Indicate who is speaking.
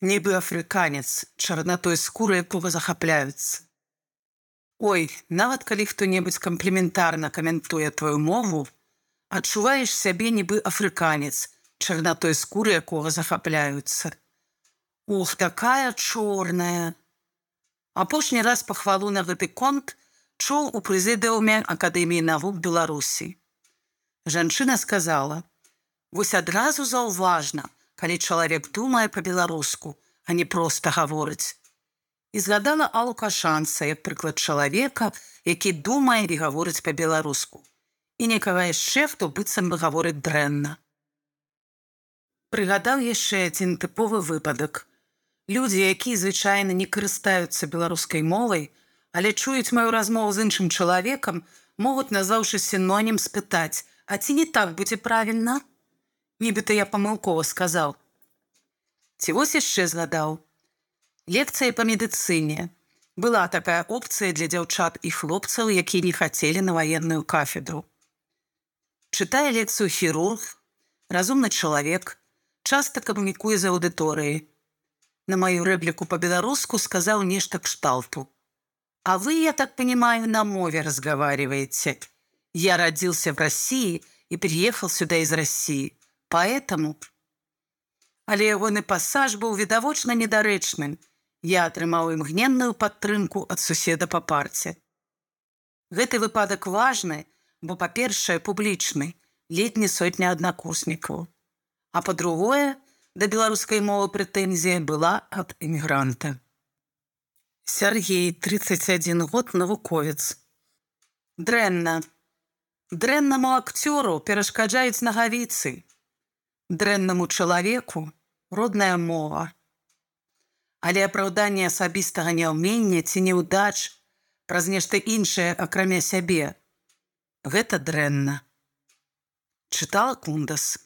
Speaker 1: нібы афрыканец, чарнатой скуры якога захапляюцца. Ой, нават калі хто-небудзь камплементарна каментуе твою мову, адчуваеш сябе нібы афрыканец, чарнатой скуры якога захапляюцца. Ух, такая чорная. Апошні раз пахвалу на гэты конт чуў у прэзідыуме акадэміі навук Беларусі. Жанчына сказала: « Вось адразу заўважна, калі чалавек думае па-беларуску, а не проста гаворыць. І згадала алукашанца як прыклад чалавека, які думае і гаворыць па-беларуску. І некага яшчэ, хто быццам бы гаворыць дрэнна. Прыгадаў яшчэ адзін тыповы выпадак. Людзі, якія звычайна не карыстаюцца беларускай мовай, але чуюць маю размову з іншым чалавекам, могуць назваўшы сінонім спытаць: « А ці не так будзе правільна? Нібыта я памылкова сказаў. Ці вось яшчэ згадаў. Лекцыя па медыцыне. Была такая опцыя для дзяўчат і хлопцаў, якія не хацелі на ваенную кафедру. Чытае лекцыю хірург, разумны чалавек, часта камунікуе з аўдыторыяй. На маю рэпліку па-беларуску сказаў нешта кшталту. А вы, я так понимаю, на мове разговариваете. Я родился в России и приехал сюда из России поэтому але ягоны пасаж быў відавочна недарэчным я атрымаў імгненную падтрымку ад суседа па парце гэты выпадак важны бо па-першае публічны летні сотня аднакурснікаў. А па-другое да беларускай мовы прэтэнзія была ад эмігранта. Сергей 31 год навуковец. Дрэнна. Дрэннаму акцёру перашкаджаюць нагавіцы дрэннаму чалавеку родная мова. Але апраўданне асабістага няўмення ці неўдач праз нешта іншае акрамя сябе. Гэта дрэнна. Чытала кундас.